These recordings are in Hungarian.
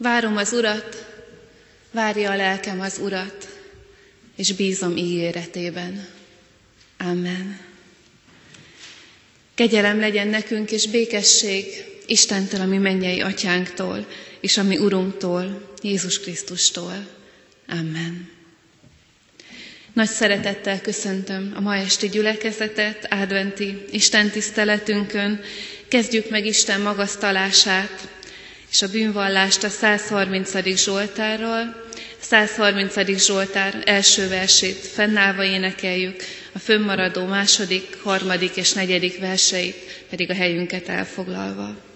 Várom az Urat, várja a lelkem az Urat, és bízom ígéretében. Amen. Kegyelem legyen nekünk, és békesség Istentől, ami mennyei atyánktól, és ami Urunktól, Jézus Krisztustól. Amen. Nagy szeretettel köszöntöm a ma esti gyülekezetet, adventi Isten tiszteletünkön. Kezdjük meg Isten magasztalását és a bűnvallást a 130. Zsoltárral. 130. Zsoltár első versét fennállva énekeljük, a fönnmaradó második, harmadik és negyedik verseit pedig a helyünket elfoglalva.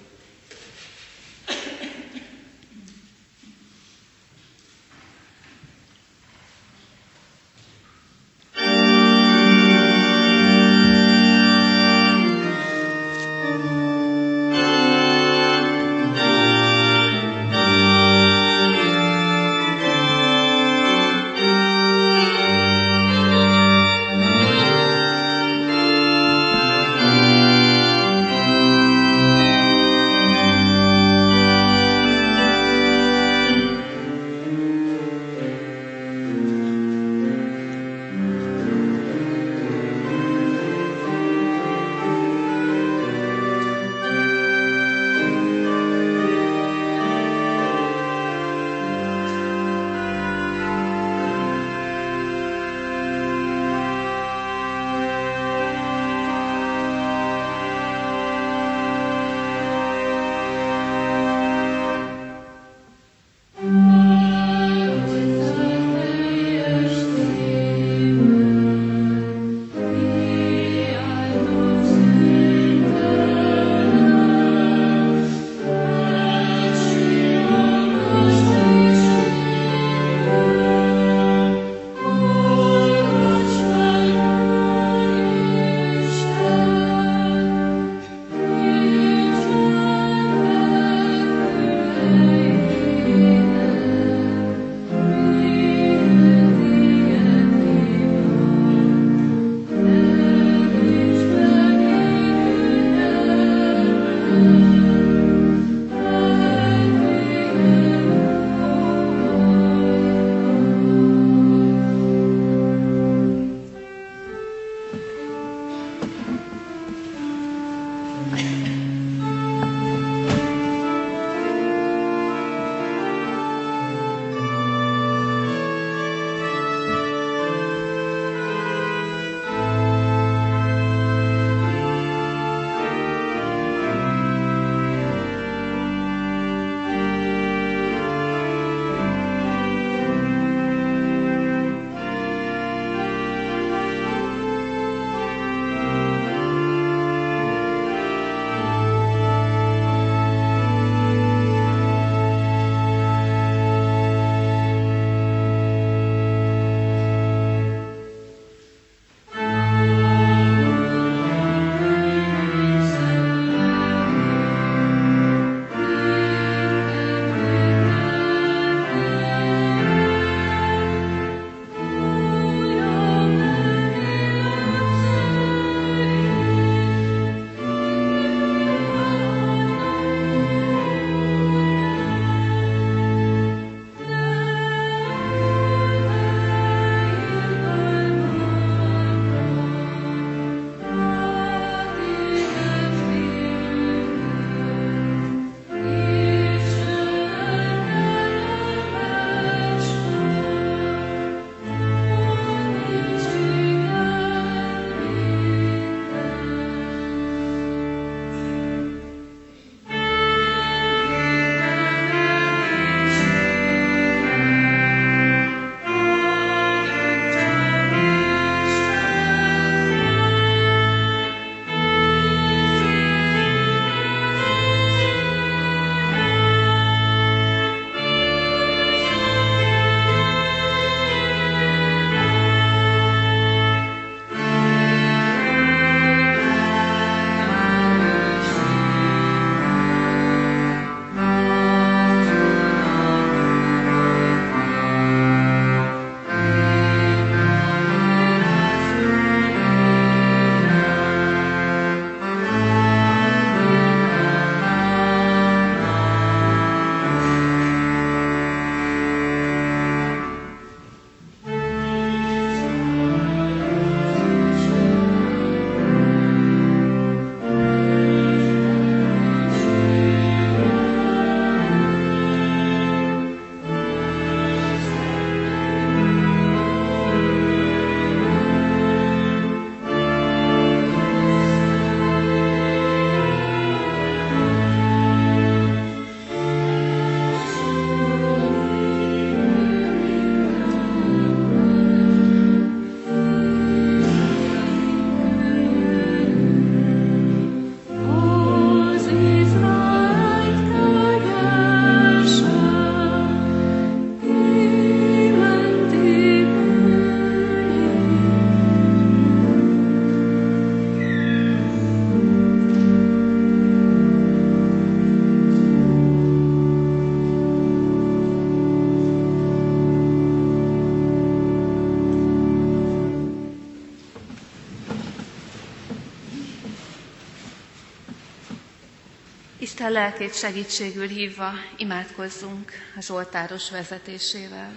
Isten lelkét segítségül hívva imádkozzunk a Zsoltáros vezetésével.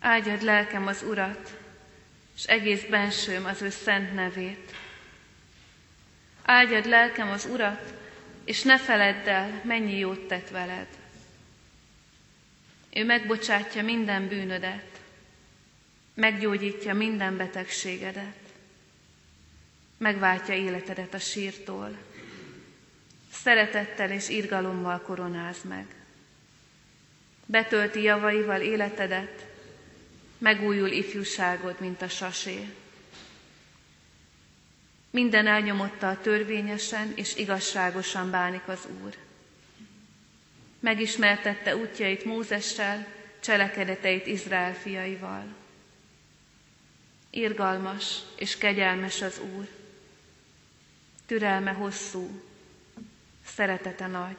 Áldjad lelkem az Urat, és egész bensőm az ő szent nevét. Áldjad lelkem az Urat, és ne feledd el, mennyi jót tett veled. Ő megbocsátja minden bűnödet, meggyógyítja minden betegségedet, megváltja életedet a sírtól, szeretettel és irgalommal koronáz meg. Betölti javaival életedet, megújul ifjúságod, mint a sasé. Minden elnyomottal törvényesen és igazságosan bánik az Úr. Megismertette útjait Mózessel, cselekedeteit Izrael fiaival. Irgalmas és kegyelmes az Úr, türelme hosszú, szeretete nagy.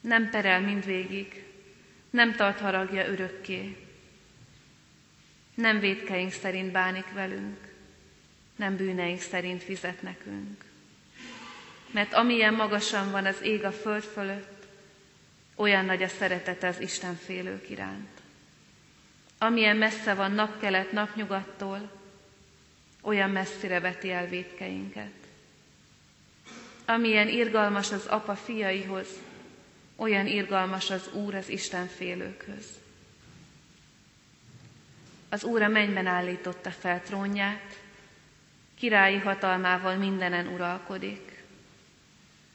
Nem perel mindvégig, nem tart haragja örökké. Nem védkeink szerint bánik velünk, nem bűneink szerint fizet nekünk. Mert amilyen magasan van az ég a föld fölött, olyan nagy a szeretete az Isten félők iránt. Amilyen messze van napkelet napnyugattól, olyan messzire veti el védkeinket. Amilyen irgalmas az apa fiaihoz, olyan irgalmas az Úr az Isten félőkhöz. Az Úr a mennyben állította fel trónját, királyi hatalmával mindenen uralkodik.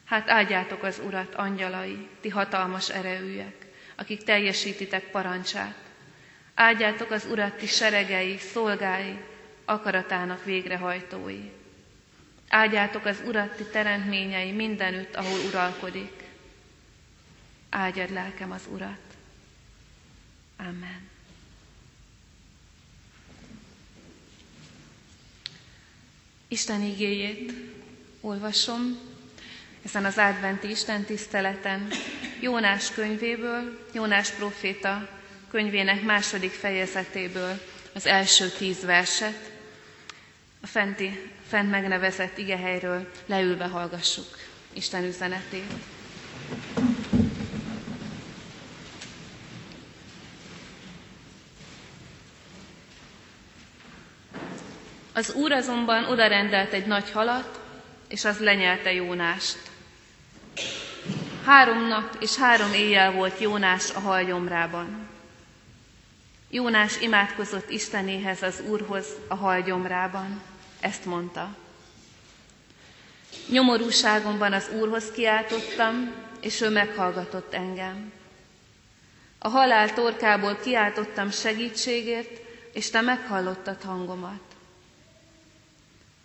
Hát áldjátok az Urat, angyalai, ti hatalmas erejűek, akik teljesítitek parancsát. Áldjátok az Urat, ti seregei, szolgái, akaratának végrehajtói. Áldjátok az Urat, ti teremtményei mindenütt, ahol uralkodik. Áldjad lelkem az Urat. Amen. Isten igéjét olvasom ezen az adventi Isten tiszteleten Jónás könyvéből, Jónás proféta könyvének második fejezetéből az első tíz verset, a fenti, fent megnevezett igehelyről leülve hallgassuk Isten üzenetét. Az úr azonban odarendelt egy nagy halat, és az lenyelte Jónást. Három nap és három éjjel volt Jónás a halgyomrában. Jónás imádkozott Istenéhez az Úrhoz a halgyomrában. Ezt mondta. Nyomorúságomban az Úrhoz kiáltottam, és ő meghallgatott engem. A halál torkából kiáltottam segítségért, és te meghallottad hangomat.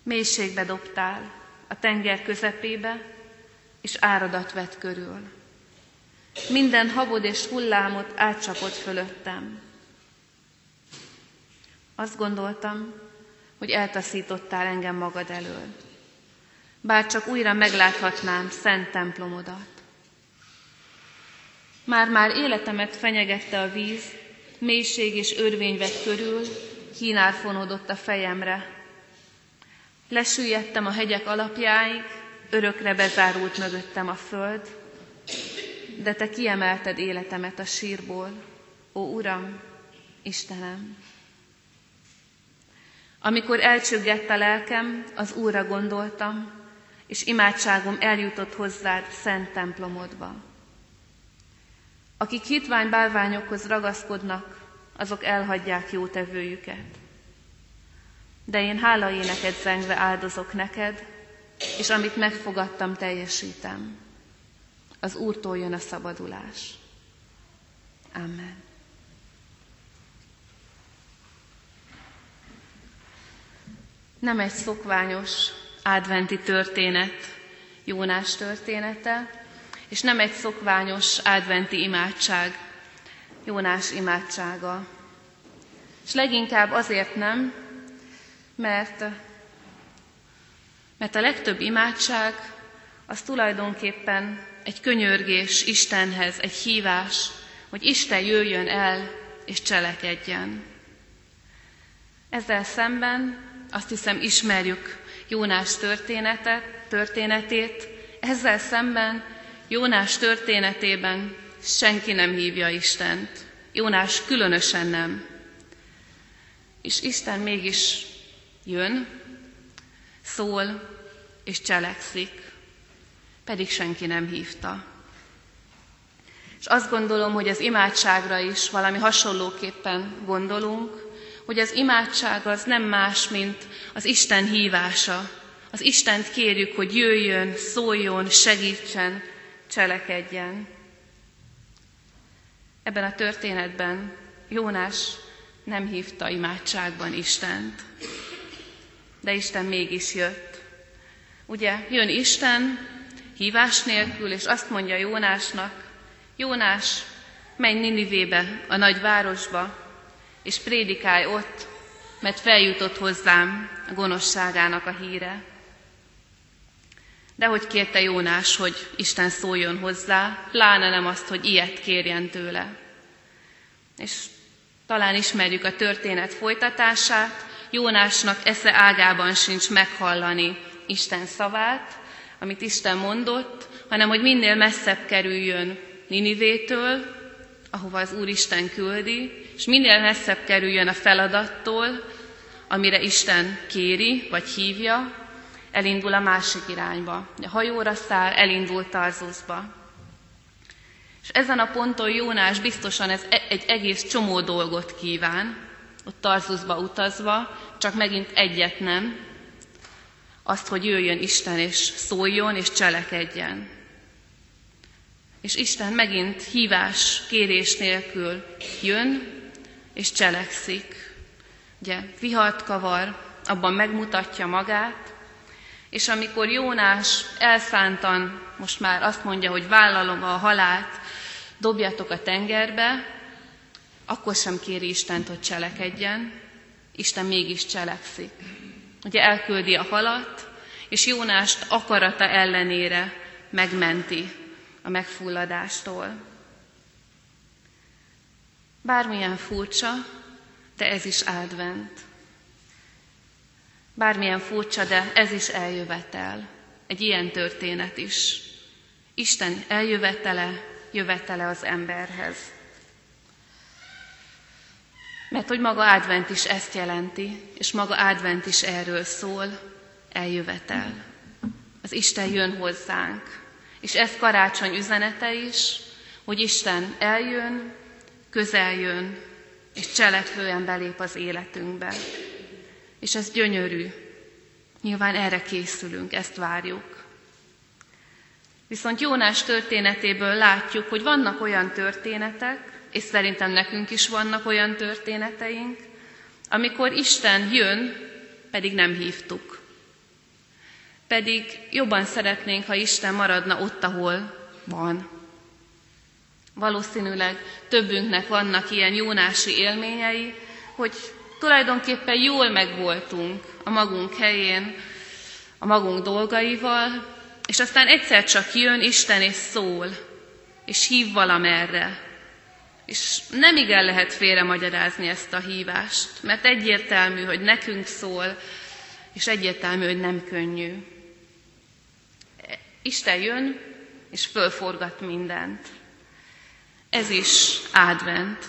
Mélységbe dobtál, a tenger közepébe, és áradat vett körül. Minden habod és hullámot átcsapott fölöttem. Azt gondoltam, hogy eltaszítottál engem magad elől. Bár csak újra megláthatnám szent templomodat. Már-már életemet fenyegette a víz, mélység és örvény vett körül, kínál fonódott a fejemre, Lesüllyedtem a hegyek alapjáig, örökre bezárult mögöttem a föld, de te kiemelted életemet a sírból, ó Uram, Istenem. Amikor elcsüggett a lelkem, az Úrra gondoltam, és imádságom eljutott hozzád szent templomodba. Akik hitvány bálványokhoz ragaszkodnak, azok elhagyják jótevőjüket de én hálaéneket zengve áldozok neked, és amit megfogadtam, teljesítem. Az Úrtól jön a szabadulás. Amen. Nem egy szokványos adventi történet, Jónás története, és nem egy szokványos adventi imádság, Jónás imádsága. És leginkább azért nem, mert, mert a legtöbb imádság az tulajdonképpen egy könyörgés Istenhez, egy hívás, hogy Isten jöjjön el és cselekedjen. Ezzel szemben azt hiszem ismerjük Jónás történetet, történetét, ezzel szemben Jónás történetében senki nem hívja Istent. Jónás különösen nem. És Isten mégis jön, szól és cselekszik, pedig senki nem hívta. És azt gondolom, hogy az imádságra is valami hasonlóképpen gondolunk, hogy az imádság az nem más, mint az Isten hívása. Az Istent kérjük, hogy jöjjön, szóljon, segítsen, cselekedjen. Ebben a történetben Jónás nem hívta imádságban Istent, de Isten mégis jött. Ugye jön Isten hívás nélkül, és azt mondja Jónásnak, Jónás, menj Ninivébe, a nagy városba, és prédikálj ott, mert feljutott hozzám a gonoszságának a híre. De hogy kérte Jónás, hogy Isten szóljon hozzá, pláne nem azt, hogy ilyet kérjen tőle. És talán ismerjük a történet folytatását, Jónásnak esze ágában sincs meghallani Isten szavát, amit Isten mondott, hanem hogy minél messzebb kerüljön Ninivétől, ahova az Úr Isten küldi, és minél messzebb kerüljön a feladattól, amire Isten kéri, vagy hívja, elindul a másik irányba. A hajóra száll, elindul Tarzuszba. És ezen a ponton Jónás biztosan ez e- egy egész csomó dolgot kíván, ott Tarzuszba utazva, csak megint egyet nem, azt, hogy jöjjön Isten és szóljon és cselekedjen. És Isten megint hívás, kérés nélkül jön és cselekszik. Ugye vihart kavar, abban megmutatja magát, és amikor Jónás elszántan most már azt mondja, hogy vállalom a halált, dobjatok a tengerbe, akkor sem kéri Istent, hogy cselekedjen, Isten mégis cselekszik. Ugye elküldi a halat, és Jónást akarata ellenére megmenti a megfulladástól. Bármilyen furcsa, de ez is advent. Bármilyen furcsa, de ez is eljövetel. Egy ilyen történet is. Isten eljövetele, jövetele az emberhez. Mert hogy maga advent is ezt jelenti, és maga advent is erről szól, eljövetel. Az Isten jön hozzánk. És ez karácsony üzenete is, hogy Isten eljön, közel jön, és cselekvően belép az életünkbe. És ez gyönyörű. Nyilván erre készülünk, ezt várjuk. Viszont Jónás történetéből látjuk, hogy vannak olyan történetek, és szerintem nekünk is vannak olyan történeteink, amikor Isten jön, pedig nem hívtuk. Pedig jobban szeretnénk, ha Isten maradna ott, ahol van. Valószínűleg többünknek vannak ilyen jónási élményei, hogy tulajdonképpen jól megvoltunk a magunk helyén, a magunk dolgaival, és aztán egyszer csak jön Isten és szól, és hív valamerre. És nem igen lehet félre magyarázni ezt a hívást, mert egyértelmű, hogy nekünk szól, és egyértelmű, hogy nem könnyű. Isten jön, és fölforgat mindent. Ez is advent,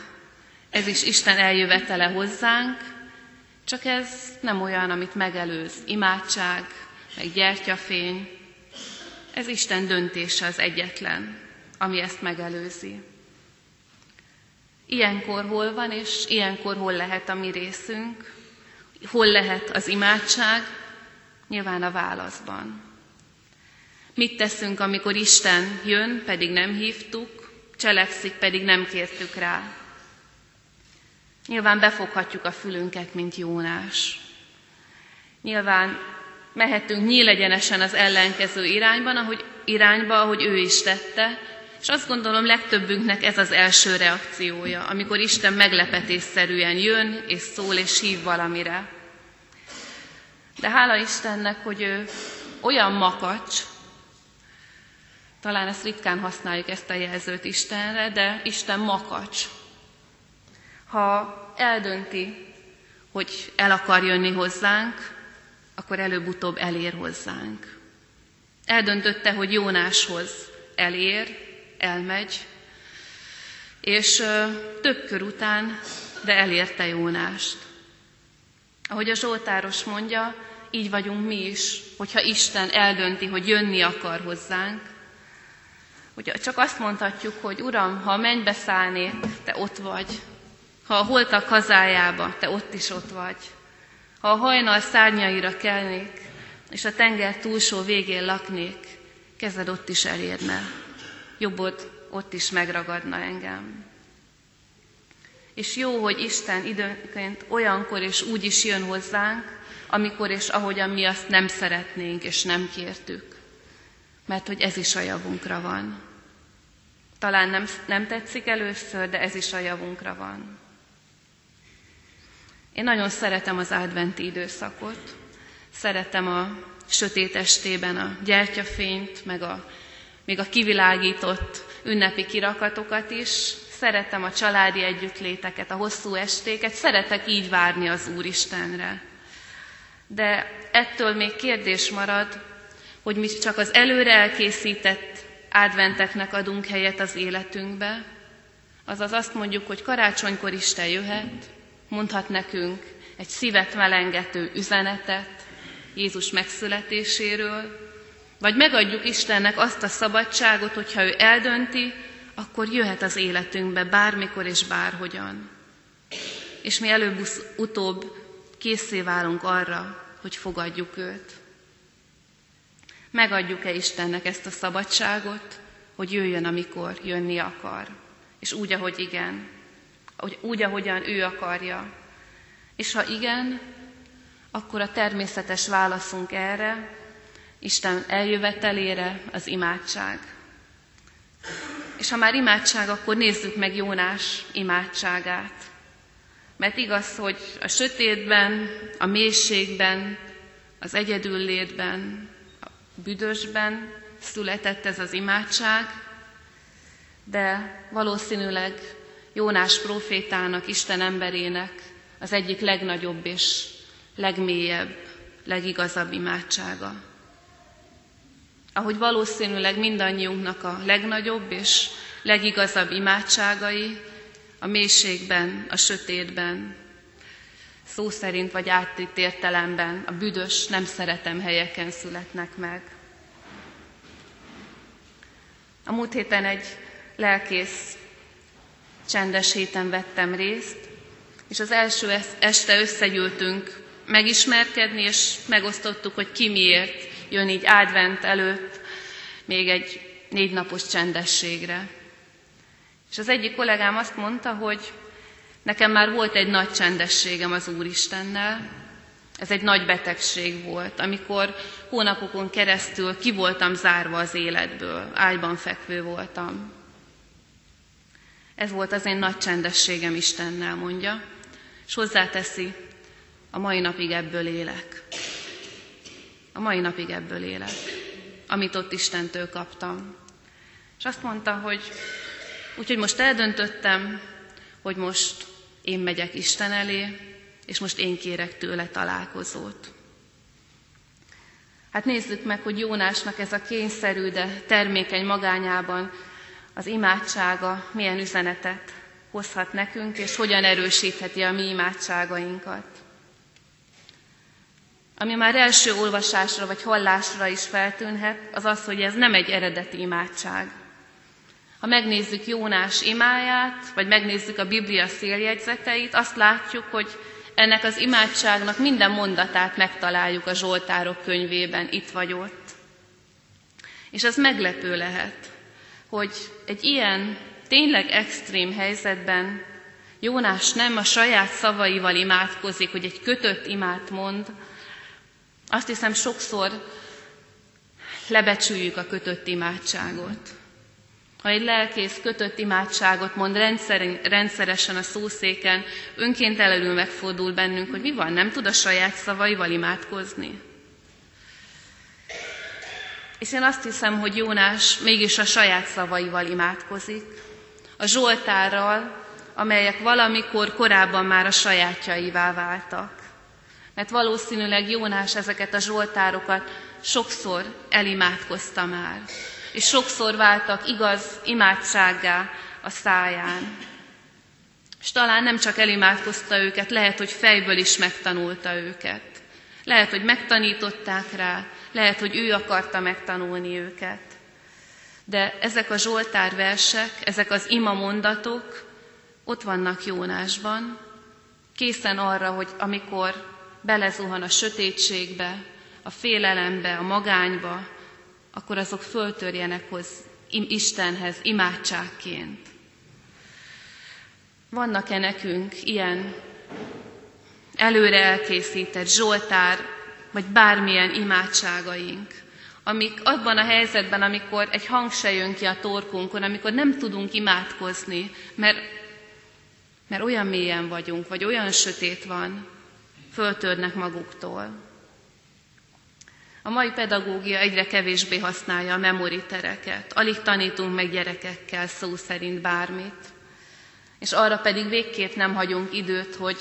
ez is Isten eljövetele hozzánk, csak ez nem olyan, amit megelőz imádság, meg gyertyafény. Ez Isten döntése az egyetlen, ami ezt megelőzi. Ilyenkor hol van, és ilyenkor hol lehet a mi részünk, hol lehet az imádság, nyilván a válaszban. Mit teszünk, amikor Isten jön, pedig nem hívtuk, cselekszik, pedig nem kértük rá? Nyilván befoghatjuk a fülünket, mint Jónás. Nyilván mehetünk nyílegyenesen az ellenkező irányban, ahogy, irányba, ahogy ő is tette, és azt gondolom legtöbbünknek ez az első reakciója, amikor Isten meglepetésszerűen jön és szól és hív valamire. De hála Istennek, hogy ő olyan makacs, talán ezt ritkán használjuk ezt a jelzőt Istenre, de Isten makacs. Ha eldönti, hogy el akar jönni hozzánk, akkor előbb-utóbb elér hozzánk. Eldöntötte, hogy Jónáshoz elér, elmegy, és több kör után, de elérte Jónást. Ahogy a Zsoltáros mondja, így vagyunk mi is, hogyha Isten eldönti, hogy jönni akar hozzánk, hogy csak azt mondhatjuk, hogy Uram, ha a mennybe szállnék, te ott vagy. Ha a holtak hazájába, te ott is ott vagy. Ha a hajnal szárnyaira kelnék, és a tenger túlsó végén laknék, kezed ott is elérne. Jobbod ott is megragadna engem. És jó, hogy Isten időnként olyankor és úgy is jön hozzánk, amikor és ahogyan mi azt nem szeretnénk és nem kértük. Mert hogy ez is a javunkra van. Talán nem, nem tetszik először, de ez is a javunkra van. Én nagyon szeretem az adventi időszakot. Szeretem a sötét estében a gyertyafényt, meg a, még a kivilágított ünnepi kirakatokat is. Szeretem a családi együttléteket, a hosszú estéket. Szeretek így várni az Úristenre. De ettől még kérdés marad, hogy mi csak az előre elkészített adventeknek adunk helyet az életünkbe, azaz azt mondjuk, hogy karácsonykor Isten jöhet, mondhat nekünk egy szívet melengető üzenetet Jézus megszületéséről, vagy megadjuk Istennek azt a szabadságot, hogyha ő eldönti, akkor jöhet az életünkbe bármikor és bárhogyan. És mi előbb-utóbb készé válunk arra, hogy fogadjuk őt. Megadjuk-e Istennek ezt a szabadságot, hogy jöjjön, amikor jönni akar, és úgy, ahogy igen, úgy, ahogyan ő akarja. És ha igen, akkor a természetes válaszunk erre, Isten eljövetelére az imádság. És ha már imádság, akkor nézzük meg Jónás imádságát. Mert igaz, hogy a sötétben, a mélységben, az egyedüllétben, büdösben született ez az imádság, de valószínűleg Jónás profétának, Isten emberének az egyik legnagyobb és legmélyebb, legigazabb imádsága. Ahogy valószínűleg mindannyiunknak a legnagyobb és legigazabb imádságai a mélységben, a sötétben, szó szerint vagy áttitt értelemben a büdös, nem szeretem helyeken születnek meg. A múlt héten egy lelkész csendes héten vettem részt, és az első este összegyűltünk megismerkedni, és megosztottuk, hogy ki miért jön így advent előtt még egy négy napos csendességre. És az egyik kollégám azt mondta, hogy nekem már volt egy nagy csendességem az Úristennel, ez egy nagy betegség volt, amikor hónapokon keresztül ki voltam zárva az életből, ágyban fekvő voltam. Ez volt az én nagy csendességem Istennel, mondja, és hozzáteszi, a mai napig ebből élek. A mai napig ebből élek, amit ott Istentől kaptam. És azt mondta, hogy úgyhogy most eldöntöttem, hogy most én megyek Isten elé, és most én kérek tőle találkozót. Hát nézzük meg, hogy Jónásnak ez a kényszerű, de termékeny magányában az imádsága milyen üzenetet hozhat nekünk, és hogyan erősítheti a mi imádságainkat. Ami már első olvasásra vagy hallásra is feltűnhet, az az, hogy ez nem egy eredeti imádság. Ha megnézzük Jónás imáját, vagy megnézzük a Biblia széljegyzeteit, azt látjuk, hogy ennek az imádságnak minden mondatát megtaláljuk a Zsoltárok könyvében, itt vagy ott. És ez meglepő lehet, hogy egy ilyen tényleg extrém helyzetben Jónás nem a saját szavaival imádkozik, hogy egy kötött imát mond, azt hiszem sokszor lebecsüljük a kötött imádságot. Ha egy lelkész kötött imádságot mond rendszeresen a szószéken, önként elől megfordul bennünk, hogy mi van, nem tud a saját szavaival imádkozni. És én azt hiszem, hogy Jónás mégis a saját szavaival imádkozik, a Zsoltárral, amelyek valamikor korábban már a sajátjaivá váltak. Mert valószínűleg Jónás ezeket a zsoltárokat sokszor elimádkozta már, és sokszor váltak igaz imádsággá a száján. És talán nem csak elimádkozta őket, lehet, hogy fejből is megtanulta őket. Lehet, hogy megtanították rá, lehet, hogy ő akarta megtanulni őket. De ezek a Zsoltár versek, ezek az ima mondatok ott vannak Jónásban, készen arra, hogy amikor belezuhan a sötétségbe, a félelembe, a magányba, akkor azok föltörjenek hoz Istenhez imádságként. Vannak-e nekünk ilyen előre elkészített Zsoltár, vagy bármilyen imádságaink, amik abban a helyzetben, amikor egy hang se jön ki a torkunkon, amikor nem tudunk imádkozni, mert, mert olyan mélyen vagyunk, vagy olyan sötét van, föltörnek maguktól. A mai pedagógia egyre kevésbé használja a memoritereket. Alig tanítunk meg gyerekekkel szó szerint bármit. És arra pedig végképp nem hagyunk időt, hogy,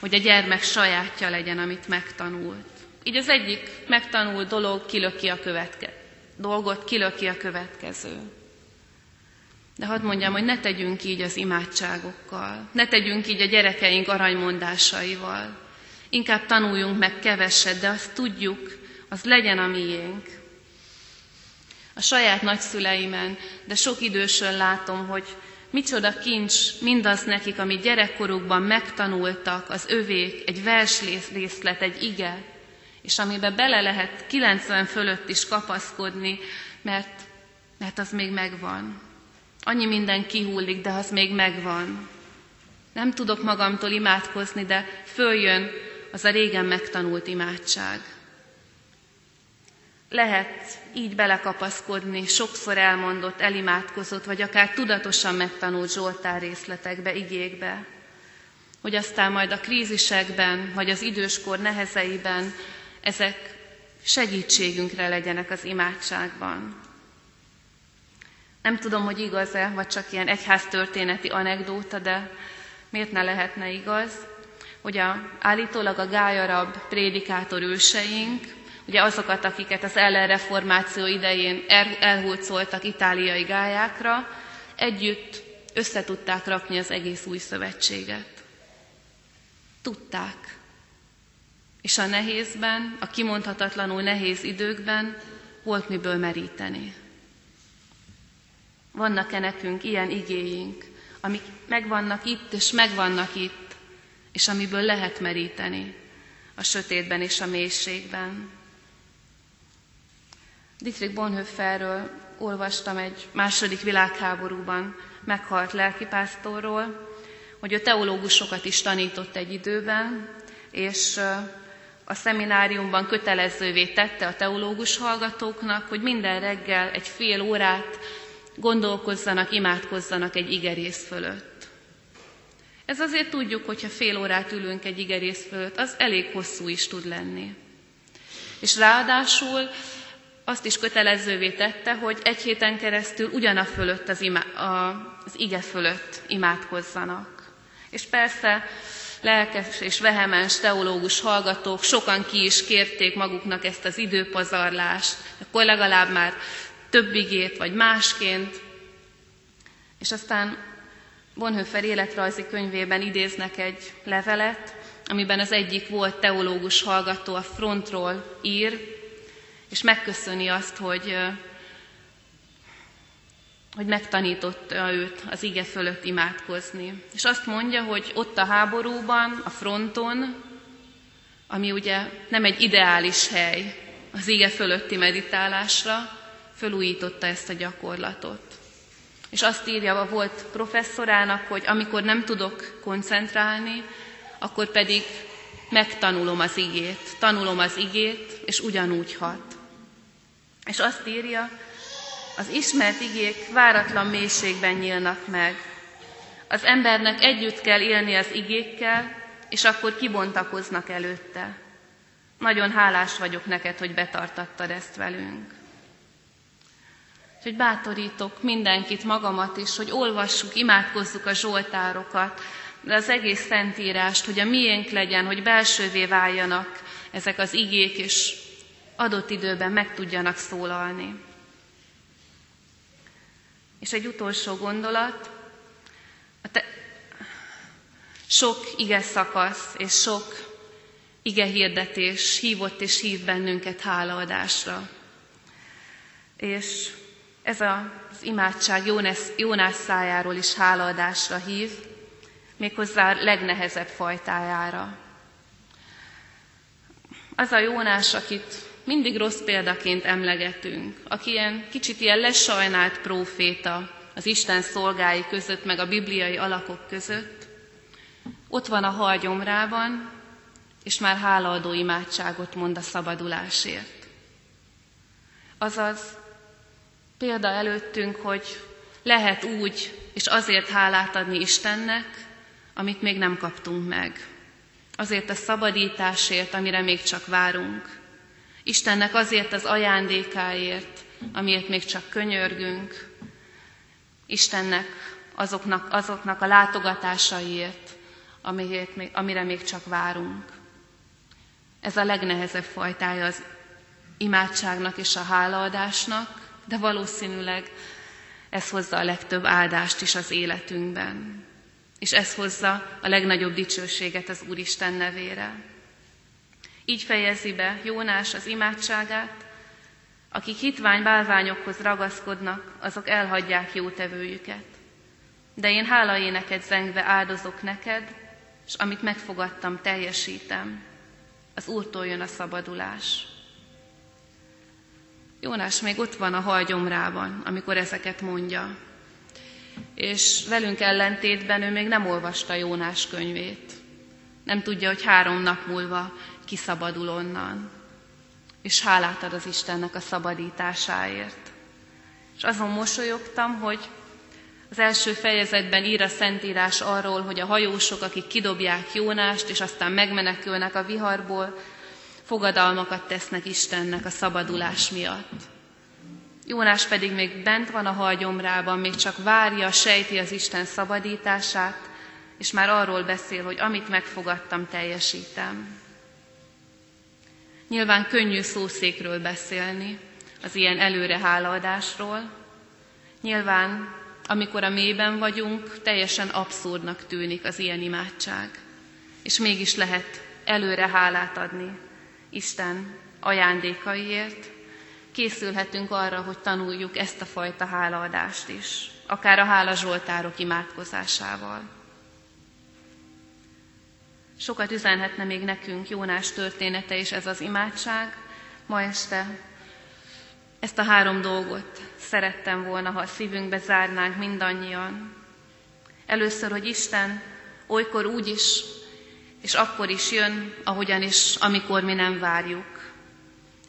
hogy a gyermek sajátja legyen, amit megtanult. Így az egyik megtanult dolog kilöki a követke, dolgot kilöki a következő. De hadd mondjam, hogy ne tegyünk így az imádságokkal, ne tegyünk így a gyerekeink aranymondásaival. Inkább tanuljunk meg keveset, de azt tudjuk, az legyen a miénk. A saját nagyszüleimen, de sok idősön látom, hogy micsoda kincs mindaz nekik, amit gyerekkorukban megtanultak, az övék, egy versrészlet, egy ige, és amiben bele lehet 90 fölött is kapaszkodni, mert, mert az még megvan. Annyi minden kihullik, de az még megvan. Nem tudok magamtól imádkozni, de följön az a régen megtanult imádság. Lehet így belekapaszkodni sokszor elmondott, elimádkozott, vagy akár tudatosan megtanult Zsoltár részletekbe, igékbe, hogy aztán majd a krízisekben, vagy az időskor nehezeiben ezek segítségünkre legyenek az imádságban. Nem tudom, hogy igaz-e, vagy csak ilyen egyháztörténeti anekdóta, de miért ne lehetne igaz, hogy a, állítólag a gályarab prédikátor őseink, ugye azokat, akiket az ellenreformáció idején el, elhulcoltak itáliai gályákra, együtt összetudták rakni az egész új szövetséget. Tudták. És a nehézben, a kimondhatatlanul nehéz időkben volt miből meríteni. Vannak-e nekünk ilyen igéink, amik megvannak itt és megvannak itt, és amiből lehet meríteni a sötétben és a mélységben. Dietrich Bonhoefferről olvastam egy második világháborúban meghalt lelkipásztorról, hogy ő teológusokat is tanított egy időben, és a szemináriumban kötelezővé tette a teológus hallgatóknak, hogy minden reggel egy fél órát gondolkozzanak, imádkozzanak egy igerész fölött. Ez azért tudjuk, hogyha fél órát ülünk egy igerész fölött, az elég hosszú is tud lenni. És ráadásul azt is kötelezővé tette, hogy egy héten keresztül ugyana fölött az, ima- az ige fölött imádkozzanak. És persze lelkes és vehemens teológus hallgatók sokan ki is kérték maguknak ezt az időpazarlást, akkor legalább már több igét, vagy másként. És aztán Bonhoeffer életrajzi könyvében idéznek egy levelet, amiben az egyik volt teológus hallgató a frontról ír, és megköszöni azt, hogy, hogy megtanította őt az ige fölött imádkozni. És azt mondja, hogy ott a háborúban, a fronton, ami ugye nem egy ideális hely az ige fölötti meditálásra, fölújította ezt a gyakorlatot. És azt írja a volt professzorának, hogy amikor nem tudok koncentrálni, akkor pedig megtanulom az igét, tanulom az igét, és ugyanúgy hat. És azt írja, az ismert igék váratlan mélységben nyílnak meg. Az embernek együtt kell élni az igékkel, és akkor kibontakoznak előtte. Nagyon hálás vagyok neked, hogy betartattad ezt velünk. Úgyhogy bátorítok mindenkit, magamat is, hogy olvassuk, imádkozzuk a zsoltárokat, de az egész Szentírást, hogy a miénk legyen, hogy belsővé váljanak ezek az igék, és adott időben meg tudjanak szólalni. És egy utolsó gondolat, a te, sok ige szakasz és sok ige hirdetés hívott és hív bennünket hálaadásra. És ez az imádság Jónás, Jónás szájáról is hálaadásra hív, méghozzá legnehezebb fajtájára. Az a Jónás, akit mindig rossz példaként emlegetünk, aki ilyen kicsit ilyen lesajnált próféta az Isten szolgái között, meg a bibliai alakok között, ott van a halgyomrában, és már hálaadó imádságot mond a szabadulásért. Azaz, példa előttünk, hogy lehet úgy, és azért hálát adni Istennek, amit még nem kaptunk meg. Azért a szabadításért, amire még csak várunk. Istennek azért az ajándékáért, amiért még csak könyörgünk. Istennek azoknak, azoknak a látogatásaiért, amiért, amire még csak várunk. Ez a legnehezebb fajtája az imádságnak és a hálaadásnak, de valószínűleg ez hozza a legtöbb áldást is az életünkben. És ez hozza a legnagyobb dicsőséget az Úristen nevére. Így fejezi be Jónás az imádságát, akik hitvány bálványokhoz ragaszkodnak, azok elhagyják jótevőjüket. De én hálaéneket zengve áldozok neked, és amit megfogadtam, teljesítem. Az Úrtól jön a szabadulás. Jónás még ott van a halgyomrában, amikor ezeket mondja. És velünk ellentétben ő még nem olvasta Jónás könyvét. Nem tudja, hogy három nap múlva kiszabadul onnan. És hálát ad az Istennek a szabadításáért. És azon mosolyogtam, hogy az első fejezetben ír a Szentírás arról, hogy a hajósok, akik kidobják Jónást, és aztán megmenekülnek a viharból, fogadalmakat tesznek Istennek a szabadulás miatt. Jónás pedig még bent van a halgyomrában, még csak várja, sejti az Isten szabadítását, és már arról beszél, hogy amit megfogadtam, teljesítem. Nyilván könnyű szószékről beszélni, az ilyen előre hálaadásról. Nyilván, amikor a mélyben vagyunk, teljesen abszurdnak tűnik az ilyen imádság. És mégis lehet előre hálát adni Isten ajándékaiért, készülhetünk arra, hogy tanuljuk ezt a fajta hálaadást is, akár a hála Zsoltárok imádkozásával. Sokat üzenhetne még nekünk Jónás története és ez az imádság. Ma este ezt a három dolgot szerettem volna, ha a szívünkbe zárnánk mindannyian. Először, hogy Isten olykor úgy is és akkor is jön, ahogyan is, amikor mi nem várjuk.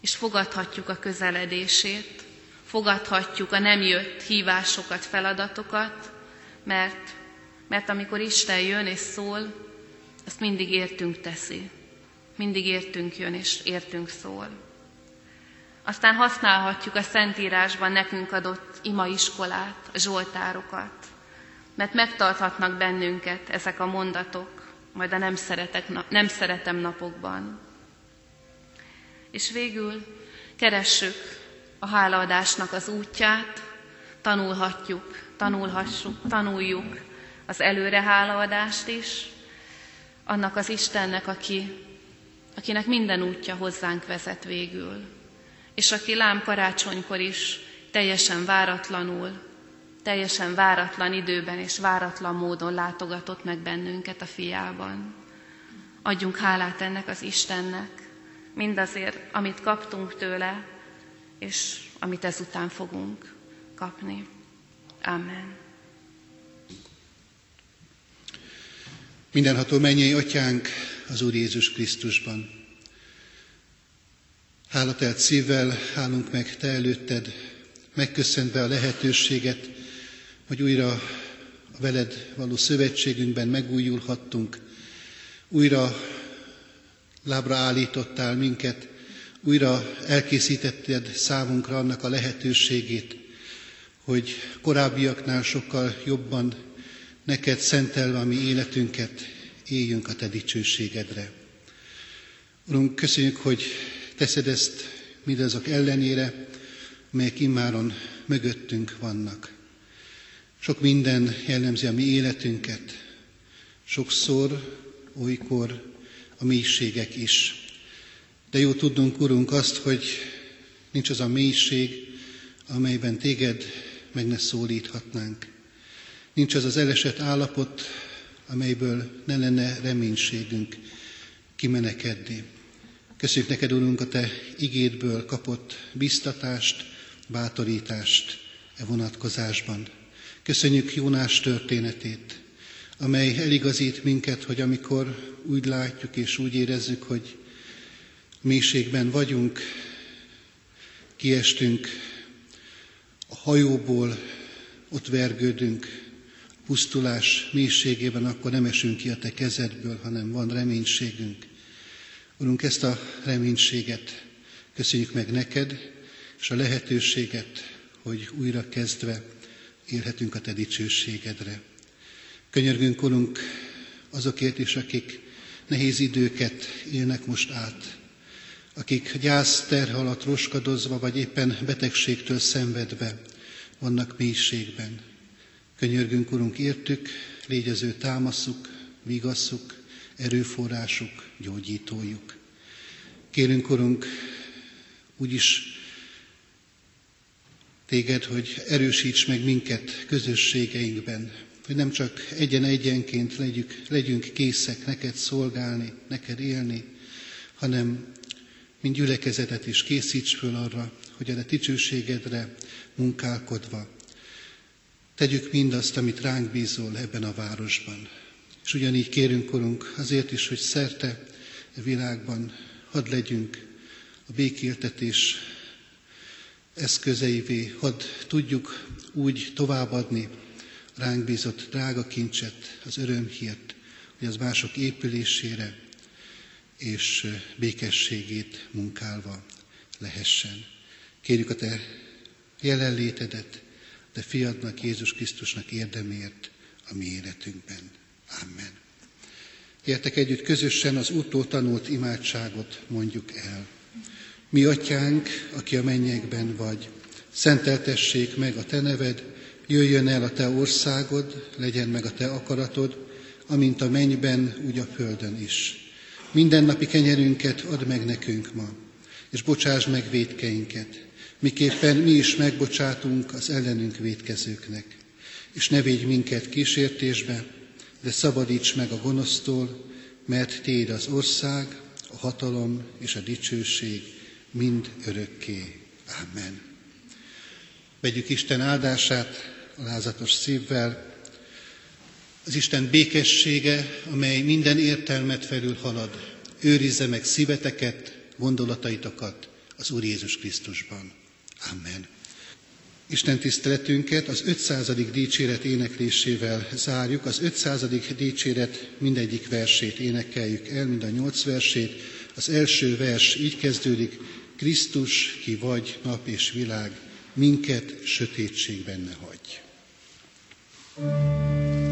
És fogadhatjuk a közeledését, fogadhatjuk a nem jött hívásokat, feladatokat, mert, mert amikor Isten jön és szól, azt mindig értünk teszi. Mindig értünk jön és értünk szól. Aztán használhatjuk a Szentírásban nekünk adott imaiskolát, a zsoltárokat, mert megtarthatnak bennünket ezek a mondatok, majd a nem, szeretek, nem szeretem napokban. És végül keressük a hálaadásnak az útját, tanulhatjuk, tanulhassuk, tanuljuk az előre hálaadást is, annak az Istennek, aki, akinek minden útja hozzánk vezet végül, és aki lám karácsonykor is teljesen váratlanul teljesen váratlan időben és váratlan módon látogatott meg bennünket a fiában. Adjunk hálát ennek az Istennek, mindazért, amit kaptunk tőle, és amit ezután fogunk kapni. Amen. Mindenható mennyei atyánk az Úr Jézus Krisztusban. Hálatelt szívvel állunk meg Te előtted, megköszöntve a lehetőséget, hogy újra a veled való szövetségünkben megújulhattunk, újra lábra állítottál minket, újra elkészítetted számunkra annak a lehetőségét, hogy korábbiaknál sokkal jobban neked szentelve a mi életünket, éljünk a te dicsőségedre. Urunk, köszönjük, hogy teszed ezt mindazok ellenére, melyek immáron mögöttünk vannak. Sok minden jellemzi a mi életünket, sokszor, olykor a mélységek is. De jó tudnunk, Urunk, azt, hogy nincs az a mélység, amelyben téged meg ne szólíthatnánk. Nincs az az elesett állapot, amelyből ne lenne reménységünk kimenekedni. Köszönjük neked, Urunk, a Te igédből kapott biztatást, bátorítást e vonatkozásban. Köszönjük Jónás történetét, amely eligazít minket, hogy amikor úgy látjuk és úgy érezzük, hogy mélységben vagyunk, kiestünk a hajóból, ott vergődünk, pusztulás mélységében, akkor nem esünk ki a Te kezedből, hanem van reménységünk. Urunk, ezt a reménységet köszönjük meg neked, és a lehetőséget, hogy újra kezdve élhetünk a Te dicsőségedre. Könyörgünk, Urunk, azokért is, akik nehéz időket élnek most át, akik gyász terhe alatt roskadozva, vagy éppen betegségtől szenvedve vannak mélységben. Könyörgünk, Urunk, értük, légy az ő támaszuk, vigasszuk, erőforrásuk, gyógyítójuk. Kérünk, Urunk, úgyis téged, hogy erősíts meg minket közösségeinkben, hogy nem csak egyen-egyenként legyünk, legyünk készek neked szolgálni, neked élni, hanem mint gyülekezetet is készíts föl arra, hogy a dicsőségedre munkálkodva tegyük mindazt, amit ránk bízol ebben a városban. És ugyanígy kérünk, Urunk, azért is, hogy szerte a világban hadd legyünk a békéltetés eszközeivé, hadd tudjuk úgy továbbadni ránk bízott drága kincset, az örömhírt, hogy az mások épülésére és békességét munkálva lehessen. Kérjük a Te jelenlétedet, de fiadnak, Jézus Krisztusnak érdemért a mi életünkben. Amen. Értek együtt közösen az úttól tanult imádságot mondjuk el. Mi atyánk, aki a mennyekben vagy, szenteltessék meg a te neved, jöjjön el a te országod, legyen meg a te akaratod, amint a mennyben, úgy a földön is. Mindennapi kenyerünket add meg nekünk ma, és bocsáss meg védkeinket, miképpen mi is megbocsátunk az ellenünk védkezőknek. És ne védj minket kísértésbe, de szabadíts meg a gonosztól, mert Téd az ország, a hatalom és a dicsőség mind örökké. Amen. Vegyük Isten áldását alázatos szívvel, az Isten békessége, amely minden értelmet felül halad, őrizze meg szíveteket, gondolataitokat az Úr Jézus Krisztusban. Amen. Isten tiszteletünket az 500. dicséret éneklésével zárjuk. Az 500. dicséret mindegyik versét énekeljük el, mind a nyolc versét. Az első vers így kezdődik, Krisztus, ki vagy nap és világ, minket sötétségben ne hagy. thank you